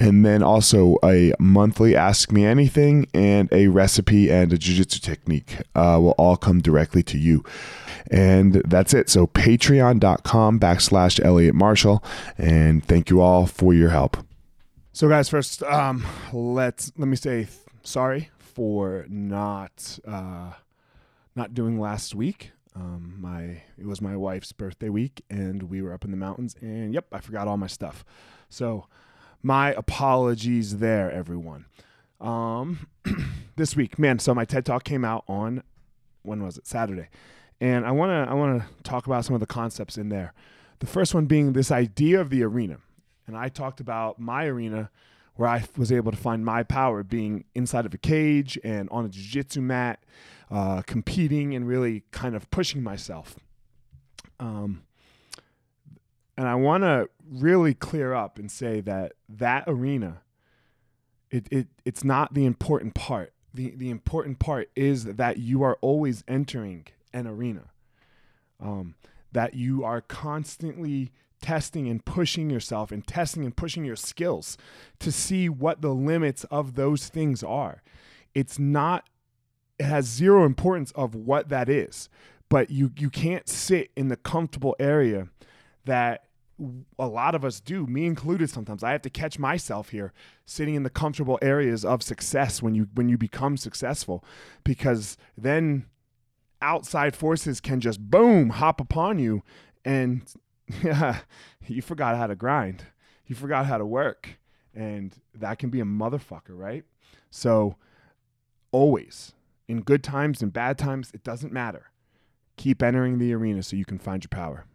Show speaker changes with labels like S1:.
S1: and then also a monthly ask me anything and a recipe and a jiu-jitsu technique uh, will all come directly to you. And that's it. So patreon.com backslash elliot marshall. And thank you all for your help. So guys first um, let's let me say sorry for not uh, not doing last week. Um, my it was my wife's birthday week and we were up in the mountains and yep i forgot all my stuff. So my apologies there, everyone. Um, this week, man. So my TED Talk came out on when was it? Saturday, and I want to I want to talk about some of the concepts in there. The first one being this idea of the arena, and I talked about my arena where I was able to find my power being inside of a cage and on a jiu-jitsu mat, uh, competing and really kind of pushing myself. Um, and I want to really clear up and say that that arena, it, it it's not the important part. The the important part is that you are always entering an arena. Um, that you are constantly testing and pushing yourself and testing and pushing your skills to see what the limits of those things are. It's not it has zero importance of what that is, but you you can't sit in the comfortable area that a lot of us do, me included sometimes. I have to catch myself here sitting in the comfortable areas of success when you when you become successful because then outside forces can just boom hop upon you and yeah, you forgot how to grind. You forgot how to work and that can be a motherfucker, right? So always in good times and bad times, it doesn't matter. Keep entering the arena so you can find your power.